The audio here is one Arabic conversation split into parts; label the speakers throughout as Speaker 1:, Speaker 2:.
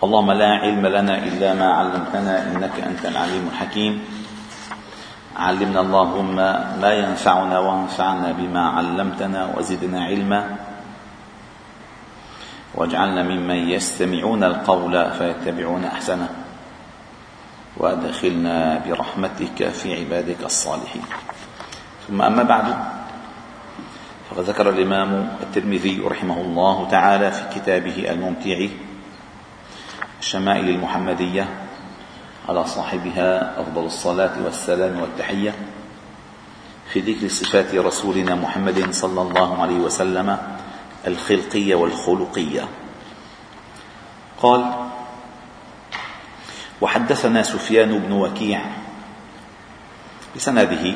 Speaker 1: اللهم لا علم لنا إلا ما علمتنا إنك أنت العليم الحكيم. علمنا اللهم ما ينفعنا وانفعنا بما علمتنا وزدنا علما. واجعلنا ممن يستمعون القول فيتبعون أحسنه. وأدخلنا برحمتك في عبادك الصالحين. ثم أما بعد فقد ذكر الإمام الترمذي رحمه الله تعالى في كتابه الممتع الشمائل المحمدية على صاحبها أفضل الصلاة والسلام والتحية. في ذكر صفات رسولنا محمد صلى الله عليه وسلم الخلقية والخلقية. قال وحدثنا سفيان بن وكيع بسنده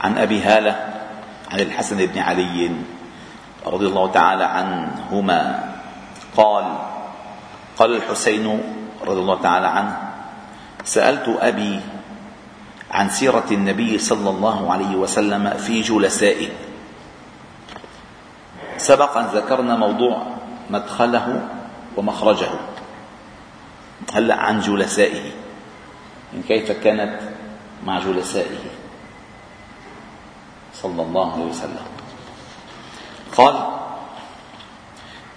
Speaker 1: عن أبي هالة عن الحسن بن علي رضي الله تعالى عنهما قال قال الحسين رضي الله تعالى عنه سألت أبي عن سيرة النبي صلى الله عليه وسلم في جلسائه. سبق ان ذكرنا موضوع مدخله ومخرجه. هلا عن جلسائه؟ من كيف كانت مع جلسائه؟ صلى الله عليه وسلم. قال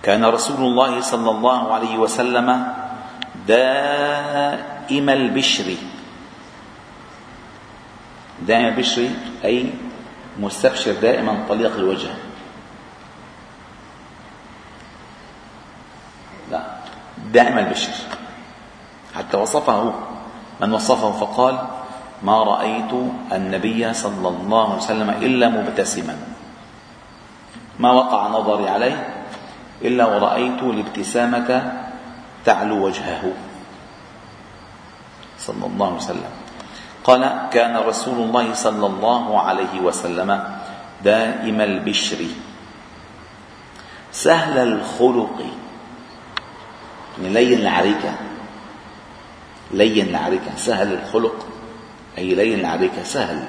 Speaker 1: كان رسول الله صلى الله عليه وسلم دائم البشر. دائم البشر أي مستبشر دائما طليق الوجه. لا دائم البشر. حتى وصفه من وصفه فقال ما رأيت النبي صلى الله عليه وسلم إلا مبتسما. ما وقع نظري عليه؟ إلا ورأيت الابتسامة تعلو وجهه. صلى الله عليه وسلم. قال كان رسول الله صلى الله عليه وسلم دائم البشر. سهل الخلق. يعني لين العريكة. لين العريكة. سهل الخلق. أي لين العريكة سهل.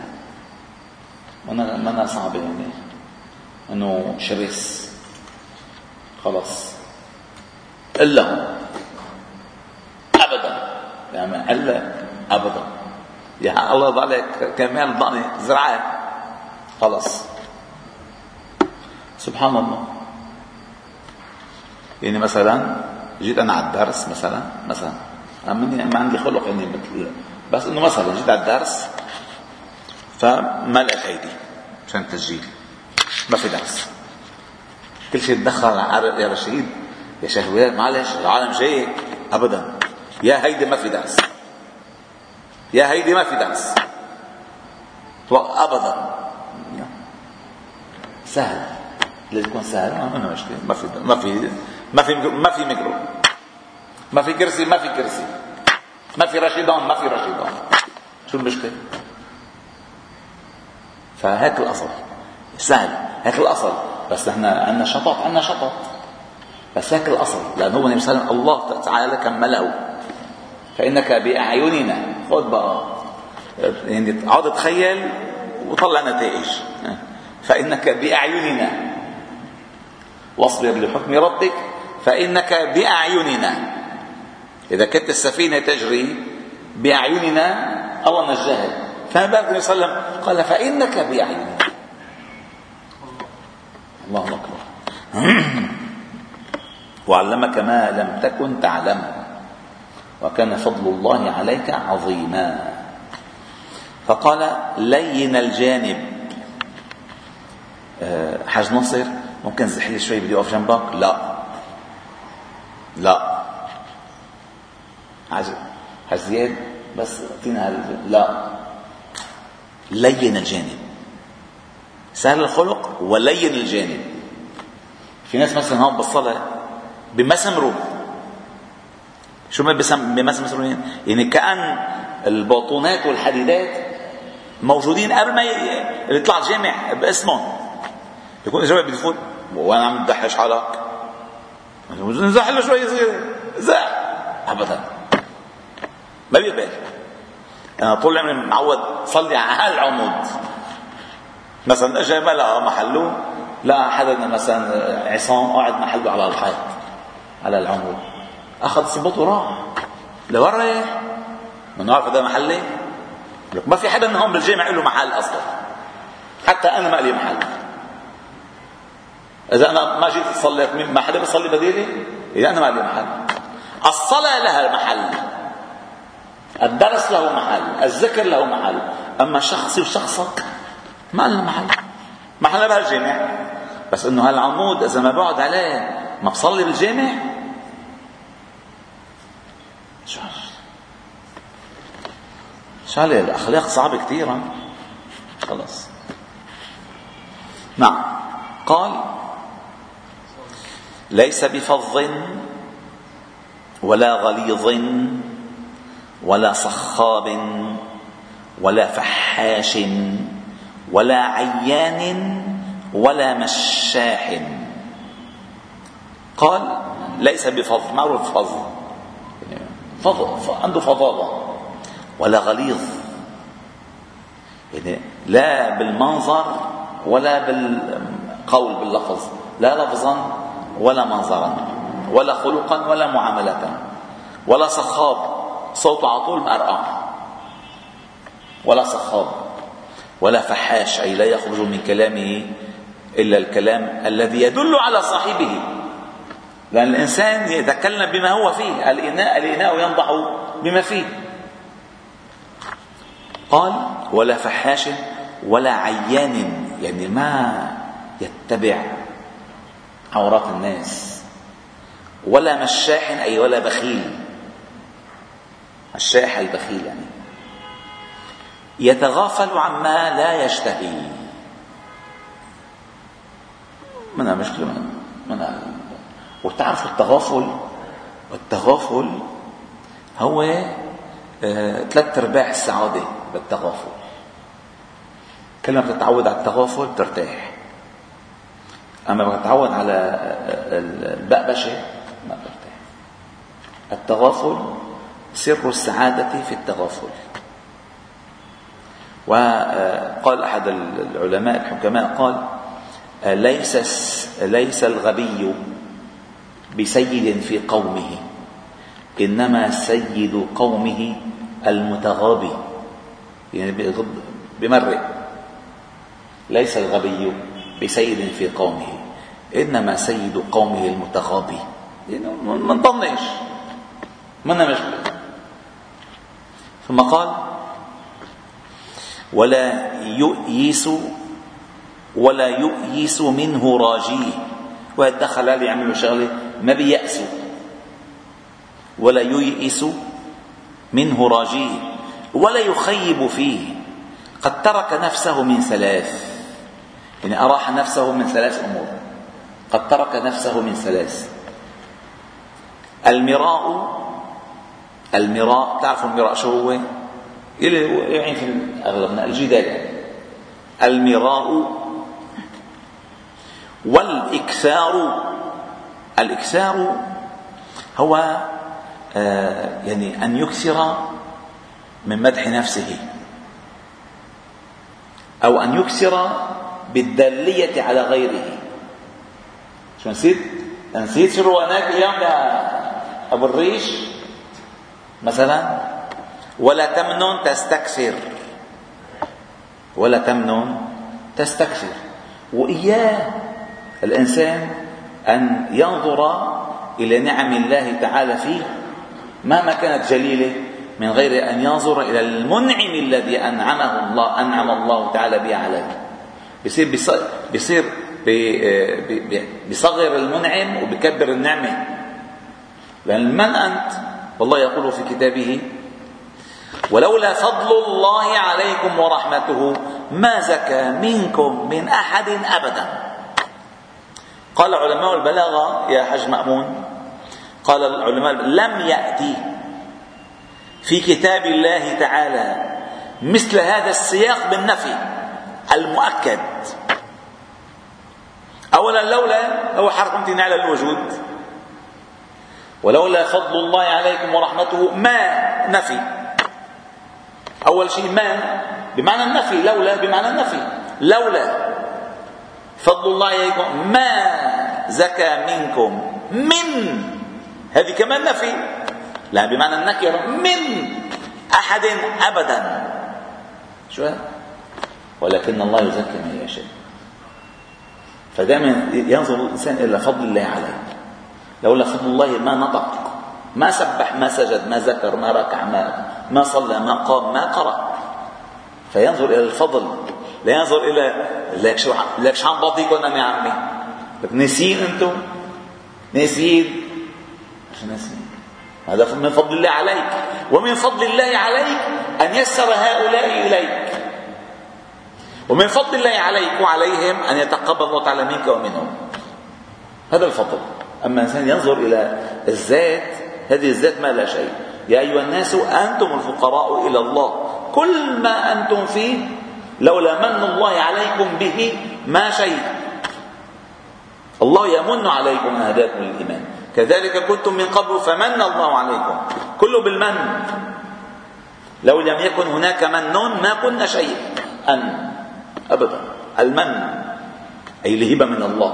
Speaker 1: ما أنا صعبة يعني. أنه شرس. خلاص. إلا أبدا. يعني إلا أبدا. يا الله ضلك كمان ضعني زرعة خلاص. سبحان الله. يعني مثلا جيت أنا على الدرس مثلا مثلا. ما عندي خلق إني مثل بس إنه مثلا جيت على الدرس فما لقيت أيدي عشان التسجيل ما في درس. كل شيء تدخل يا رشيد يا شهوات معلش العالم جاي ابدا. يا هيدي ما في درس. يا هيدي ما في درس. ابدا. سهل. لازم يكون سهل. ما مشكله ما في ما في ما في ما في ميكرو. ما في كرسي ما في كرسي. ما في رشيدان ما في رشيدان. شو المشكلة؟ فهيك الأصل. سهل. هيك الأصل. بس نحن عندنا شطط عندنا شطط. بس هيك الأصل. لأنه هو النبي صلى الله عليه وسلم الله تعالى كمله. فإنك بأعيننا. خذ بقى. يعني اقعد تخيل وطلع نتائج. فإنك بأعيننا. واصبر لحكم ربك. فإنك بأعيننا. إذا كانت السفينة تجري بأعيننا الله نجاها. فما بالك النبي صلى الله عليه وسلم؟ قال فإنك بأعيننا. الله أكبر. وعلمك ما لم تكن تعلم. وكان فضل الله عليك عظيما. فقال لين الجانب. أه حاج نصر ممكن زحلي شوي بدي أقف جنبك؟ لا. لا. حاج زياد بس أعطينا لا. لين الجانب. سهل الخلق ولين الجانب. في ناس مثلا هون بالصلاة بمسمروا شو ما بمسمروا يعني كأن الباطونات والحديدات موجودين قبل ما يطلع الجامع باسمهم. يكون الجامع بده وأنا عم تدحش حالك. نزح له شوي صغيره زح. ابدا. ما بيقبل. أنا طول عمري معود صلي على هالعمود. مثلا اجى ما لقى محله لا حدا مثلا عصام قاعد محله على الحيط على العمود أخذ صبته وراح لوين رايح؟ ما نعرف هذا محلي. ما في حدا منهم بالجامع له محل أصلا. حتى أنا ما لي محل. إذا أنا ما جيت أصلي ما حدا بيصلي بديلي؟ إذا أنا ما لي محل. الصلاة لها محل. الدرس له محل. الذكر له محل. أما شخصي وشخصك ما لنا محل. محل بهالجامع بس إنه هالعمود إذا ما بقعد عليه ما بصلي بالجامع شو الاخلاق صعبة كثير خلص نعم. قال ليس بفظ ولا غليظ ولا صخاب ولا فحاش ولا عيان ولا مشاح. قال ليس بفظ معروف فظ فظ عنده فظاظه ولا غليظ. يعني لا بالمنظر ولا بالقول باللفظ لا لفظا ولا منظرا ولا خلقا ولا معاملة ولا صخاب صوته على طول ولا صخاب. ولا فحاش أي لا يخرج من كلامه إلا الكلام الذي يدل على صاحبه. لأن الإنسان يتكلم بما هو فيه الإناء الإناء ينضح بما فيه. قال ولا فحاش ولا عيان يعني ما يتبع عورات الناس. ولا مشاح أي ولا بخيل. الشاح البخيل يعني. يتغافل عما لا يشتهي. منها مشكلة من منها وتعرفوا التغافل؟ التغافل هو آه، ثلاث أرباع السعادة بالتغافل. كل ما بتتعود على التغافل ترتاح. أما بتتعود على البأبشة ما بترتاح. التغافل سر السعادة في التغافل. وقال أحد العلماء الحكماء قال ليس ليس الغبي بسيد في قومه؟ إنما سيد قومه المتغابي. يعني بمرق. ليس الغبي بسيد في قومه إنما سيد قومه المتغابي. يعني ما نطنش منا مشكله ثم قال ولا يؤيس ولا يؤيس منه راجيه. وهذا دخل عليه يعملوا شغله ما بيأسوا ولا ييئس منه راجيه. ولا يخيب فيه. قد ترك نفسه من ثلاث. يعني أراح نفسه من ثلاث أمور. قد ترك نفسه من ثلاث. المراء المراء تعرفوا المراء شو هو؟ يعني في أغلبنا الجدال. يعني المراء والإكثار. الإكثار هو آه يعني أن يكثر من مدح نفسه أو أن يكسر بالدالية على غيره. شو نسيت؟ نسيت شو هناك يا أبو الريش؟ مثلا ولا تمنن تستكثر. ولا تمنن تستكثر. وإياه الإنسان أن ينظر إلى نعم الله تعالى فيه مهما كانت جليلة من غير أن ينظر إلى المنعم الذي أنعمه الله أنعم الله تعالى به عليه. بصير بصير بصغر المنعم وبكبر النعمة. لأن من أنت؟ والله يقول في كتابه ولولا فضل الله عليكم ورحمته ما زكى منكم من أحد أبدا. قال علماء البلاغة يا حج مأمون قال العلماء لم يأتي في كتاب الله تعالى مثل هذا السياق بالنفي المؤكد. أولا لولا هو حرف امتناع على الوجود. ولولا فضل الله عليكم ورحمته ما نفي. أول شيء ما بمعنى النفي لولا بمعنى النفي. لولا. فضل الله عليكم. ما زكى منكم؟ من. هذه كمان نفي لا بمعنى النكرة من. أحد أبدا. شو؟ ولكن الله يزكي من يشاء. فدائما ينظر الإنسان إلى فضل الله عليه. لولا فضل الله ما نطق. ما سبح ما سجد ما ذكر ما ركع ما ما صلى ما قام ما قرأ. فينظر إلى الفضل لا ينظر إلى لك شو لك شو عم بعطيكم أنا يا عمي لك ناسيين أنتم؟ ناسيين شو ناسيين هذا من فضل الله عليك. ومن فضل الله عليك أن يسر هؤلاء إليك. ومن فضل الله عليك وعليهم أن يتقبل الله تعالى منك ومنهم. هذا الفضل. أما الإنسان ينظر إلى الذات هذه الذات ما لا شيء. يا أيها الناس أنتم الفقراء إلى الله. كل ما أنتم فيه لولا من الله عليكم به ما شيء. الله يمن عليكم ان هداكم الايمان كذلك كنتم من قبل فمن الله عليكم. كله بالمن. لو لم يكن هناك من ما كنا شيء. أن. أبدا. المن. أي الهبة من الله.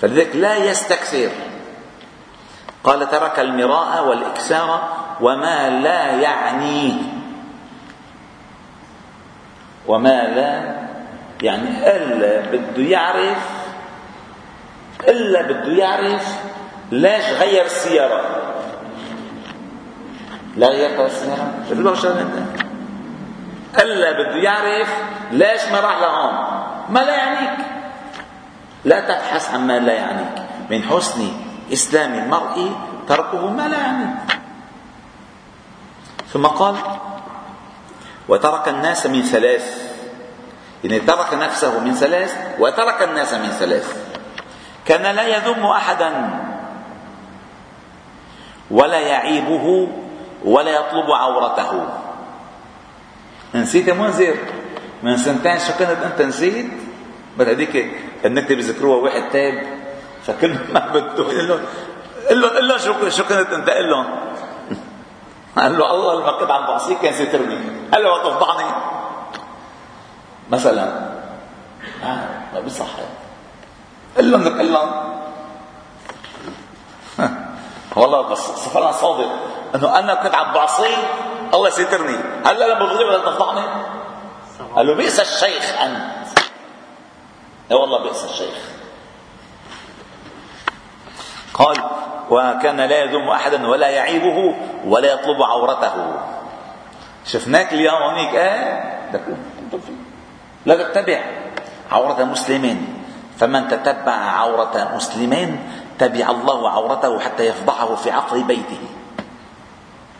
Speaker 1: فلذلك لا يستكثر. قال ترك المراء والإكسار وما لا يعنيه وما لا يعني إلا بده يعرف إلا بده يعرف ليش غير السيارة. لا غير السيارة. شوف انت إلا بده يعرف ليش ما راح لهون. ما لا يعنيك. لا تبحث عن ما لا يعنيك. من حسن إسلام المرء تركه ما لا يعنيك ثم قال وترك الناس من ثلاث. يعني ترك نفسه من ثلاث وترك الناس من ثلاث. كان لا يذم أحدا. ولا يعيبه ولا يطلب عورته. نسيت يا منذر من سنتين شو كنت أنت نسيت؟ بس هذيك النكتة بيذكروها واحد تاب. فكل ما بده. له له له شو شو كنت أنت؟ قل لهم قال له الله لما كنت عم بعصيك كان سترني. قال له وتفضحني مثلا. آه ما بيصح. قل لهم قل لهم والله بس سفرنا صادق. إنه أنا كنت عم بعصي الله يسترني هلا لما بغضب ولا تفضحني قال له بئس الشيخ أنت. اي والله بئس الشيخ. قال وكان لا يذم أحدا ولا يعيبه ولا يطلب عورته. شفناك اليوم هونيك آه لا تتبع عورة مسلمين. فمن تتبع عورة مسلمين تبع الله عورته حتى يفضحه في عقر بيته.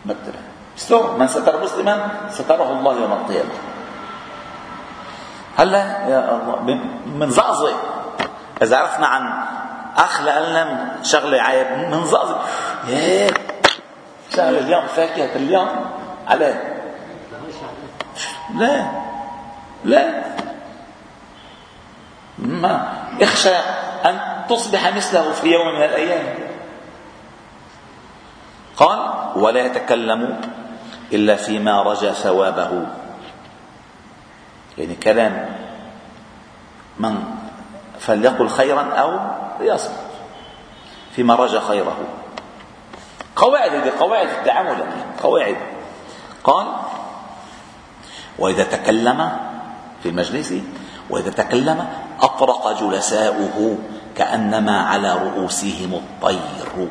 Speaker 1: من ستر مسلما ستره الله يوم القيامة. هلا يا الله من زعزع إذا عرفنا عن أخ لنا شغلة عيب. من زعزع يا شغلة اليوم. فاكهة اليوم. عليه لا. لا. ما. إخشى أن تصبح مثله في يوم من الأيام. قال ولا يتكلم إلا فيما رجى ثوابه. يعني كلام من فليقل خيرا أو ليصمت فيما رجى خيره. قواعد قواعد التعامل قواعد. قال وإذا تكلم في المجلس وإذا تكلم أطرق جلساؤه كأنما على رؤوسهم الطير.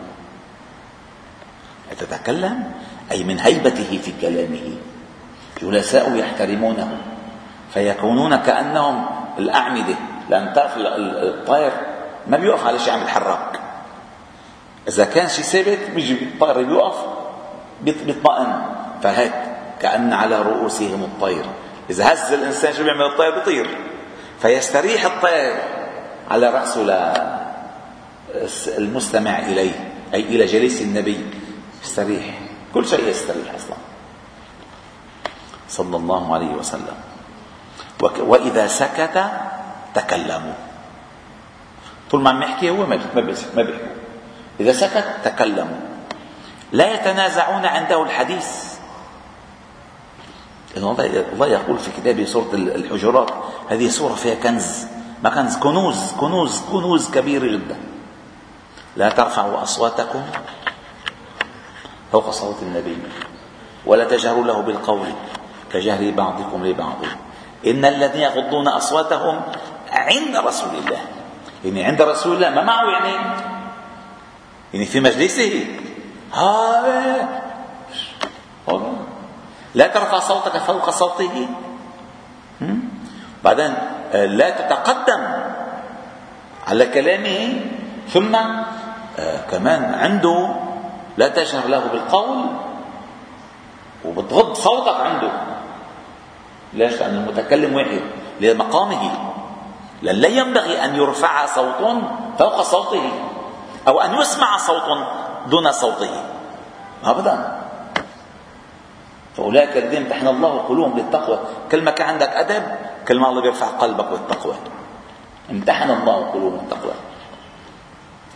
Speaker 1: تتكلم أي من هيبته في كلامه جلساء يحترمونه فيكونون كأنهم الأعمدة. لأن تعرف الطير ما بيوقف على شيء عم يتحرك. إذا كان شيء ثابت بيجي الطير بيوقف بيطمئن. فهيك كأن على رؤوسهم الطير. إذا هز الإنسان شو بيعمل الطير بيطير. فيستريح الطير على رأسه المستمع إليه. أي إلى جليس النبي. يستريح. كل شيء يستريح أصلا. صلى الله عليه وسلم. وإذا سكت تكلموا. طول ما عم يحكي هو ما بيحكوا. إذا سكت تكلموا. لا يتنازعون عنده الحديث. الله يقول في كتابه سورة الحجرات هذه سورة فيها كنز. ما كنز كنوز كنوز كنوز كبيرة جدا. لا ترفعوا أصواتكم فوق صوت النبي. ولا تجهروا له بالقول كجهر بعضكم لبعض. إن الذين يغضون أصواتهم عند رسول الله. يعني عند رسول الله ما معه يعني؟ يعني في مجلسه. هذا. لا ترفع صوتك فوق صوته. بعدين آه، لا تتقدم على كلامه. ثم آه، كمان عنده لا تجهر له بالقول وبتغض صوتك عنده. ليش؟ لأن المتكلم واحد لمقامه. لا ينبغي أن يرفع صوت فوق صوته أو أن يسمع صوت دون صوته. أبدا. فأولئك الذين امتحن الله قلوبهم للتقوى. كل ما كان عندك أدب كل ما الله بيرفع قلبك بالتقوى امتحن الله قلوبهم للتقوى.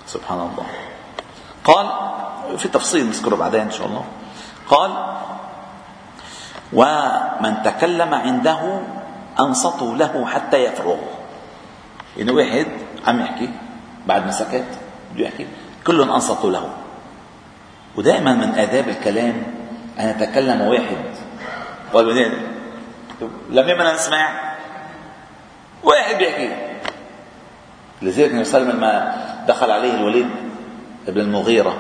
Speaker 1: سبحان الله. قال في تفصيل نذكره بعدين إن شاء الله. قال ومن تكلم عنده أنصتوا له حتى يفرغ. يعني واحد عم يحكي بعد ما سكت بده يحكي. كلهم أنصتوا له. ودائما من آداب الكلام أن يتكلم واحد. قال بعدين لما بدنا نسمع واحد بيحكي. لذلك النبي صلى الله عليه وسلم لما دخل عليه الوليد ابن المغيرة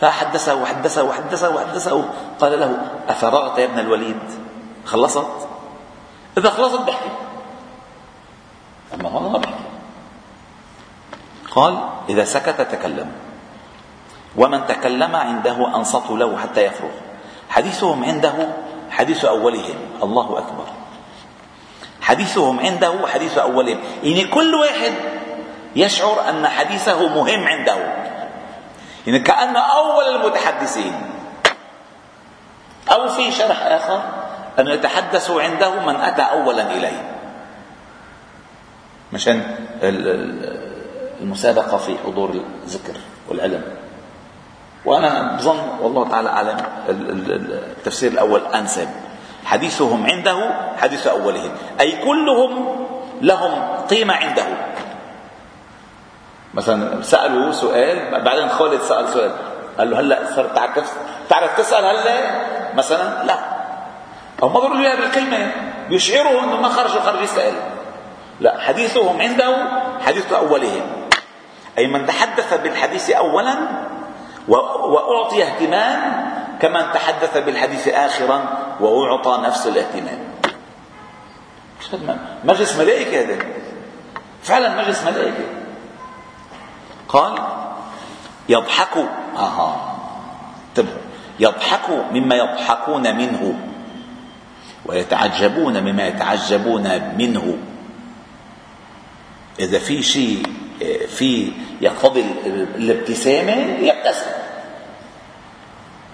Speaker 1: فحدثه وحدثه وحدثه وحدثه قال له أفرغت يا ابن الوليد؟ خلصت؟ إذا خلصت بحكي. أما هو ما بحكي قال إذا سكت تكلم. ومن تكلم عنده أنصتوا له حتى يفرغ. حديثهم عنده حديث أولهم. الله أكبر. حديثهم عنده حديث أولهم. يعني كل واحد يشعر أن حديثه مهم عنده. يعني كأنه أول المتحدثين. أو في شرح آخر أن يتحدث عنده من أتى أولا إليه. مشان المسابقة في حضور الذكر والعلم. وأنا بظن والله تعالى أعلم التفسير الأول أنسب. حديثهم عنده حديث أولهم. أي كلهم لهم قيمة عنده. مثلا سألوا سؤال بعدين خالد سأل سؤال. قال له هلا صرت تعرف تعرف تسأل هلا؟ مثلا لا. أو ما له بالكلمة بيشعروا أنه ما خرجوا خرج يسأل. لا حديثهم عنده حديث أولهم. أي من تحدث بالحديث أولا وأعطي اهتمام كمن تحدث بالحديث آخرا وأعطى نفس الاهتمام. مجلس ملائكة هذا. فعلا مجلس ملائكة. قال يضحك أها. انتبهوا يضحك مما يضحكون منه ويتعجبون مما يتعجبون منه. إذا في شيء في يقتضي الابتسامة يبتسم.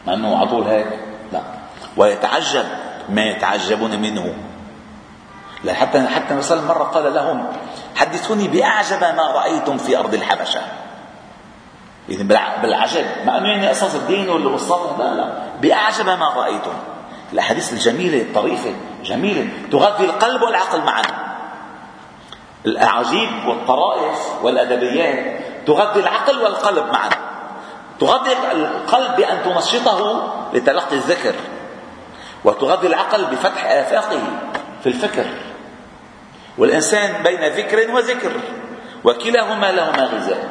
Speaker 1: مع إنه على طول هيك؟ لا. ويتعجب ما يتعجبون منه. حتى حتى مثلا مرة قال لهم حدثوني بأعجب ما رأيتم في أرض الحبشة. يعني بالعجب. مع إنه يعني أساس الدين والصلاه لا لا. بأعجب ما رأيتم. الأحاديث الجميلة الطريفة جميلة. تغذي القلب والعقل معا. الأعاجيب والطرائف والأدبيات تغذي العقل والقلب معا. تغذي القلب بأن تنشطه لتلقي الذكر وتغذي العقل بفتح آفاقه في الفكر. والإنسان بين ذكر وذكر وكلاهما لهما غذاء.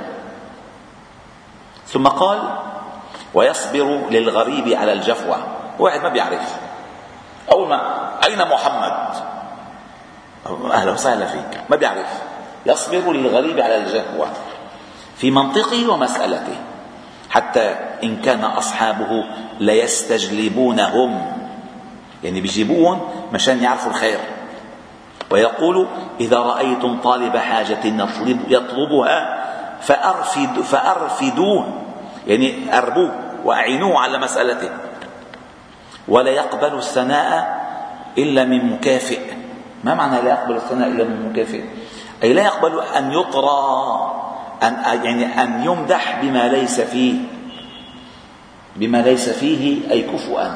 Speaker 1: ثم قال ويصبر للغريب على الجفوة. واحد ما بيعرف. أول ما أين محمد؟ أهلا وسهلا فيك. ما بيعرف؟ يصبر للغريب على الجفوة في منطقه ومسألته. حتى إن كان أصحابه ليستجلبونهم. يعني بيجيبون مشان يعرفوا الخير. ويقول إذا رأيتم طالب حاجة يطلبها فأرفد فأرفدوه. يعني أربوه وأعينوه على مسألته. ولا يقبل الثناء إلا من مكافئ. ما معنى لا يقبل الثناء إلا من مكافئ أي لا يقبل أن يطرى أن يعني أن يمدح بما ليس فيه. بما ليس فيه أي كفؤا.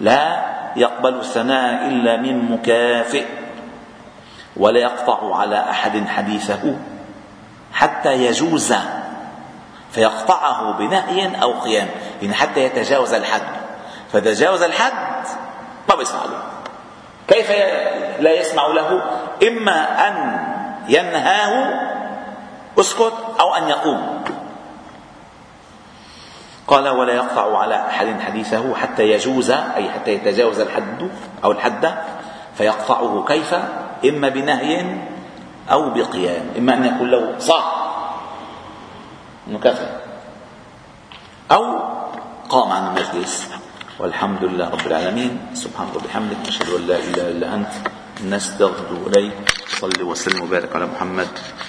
Speaker 1: لا يقبل الثناء إلا من مكافئ. ولا يقطع على أحد حديثه. حتى يجوز فيقطعه بنهي أو قيام. يعني حتى يتجاوز الحد. فتجاوز الحد ما بيسمع له. كيف لا يسمع له؟ إما أن ينهاه اسكت أو أن يقوم. قال ولا يقطع على أحد حديثه حتى يجوز أي حتى يتجاوز الحد أو الحد فيقطعه كيف؟ إما بنهي أو بقيام. إما أن يقول له صح مكافأة أو قام عن المجلس. والحمد لله رب العالمين. سبحانك وبحمدك نشهد أن لا إله إلا أنت. نستغفر إليك. صل وسلم وبارك على محمد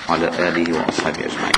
Speaker 1: وعلى آله وأصحابه أجمعين.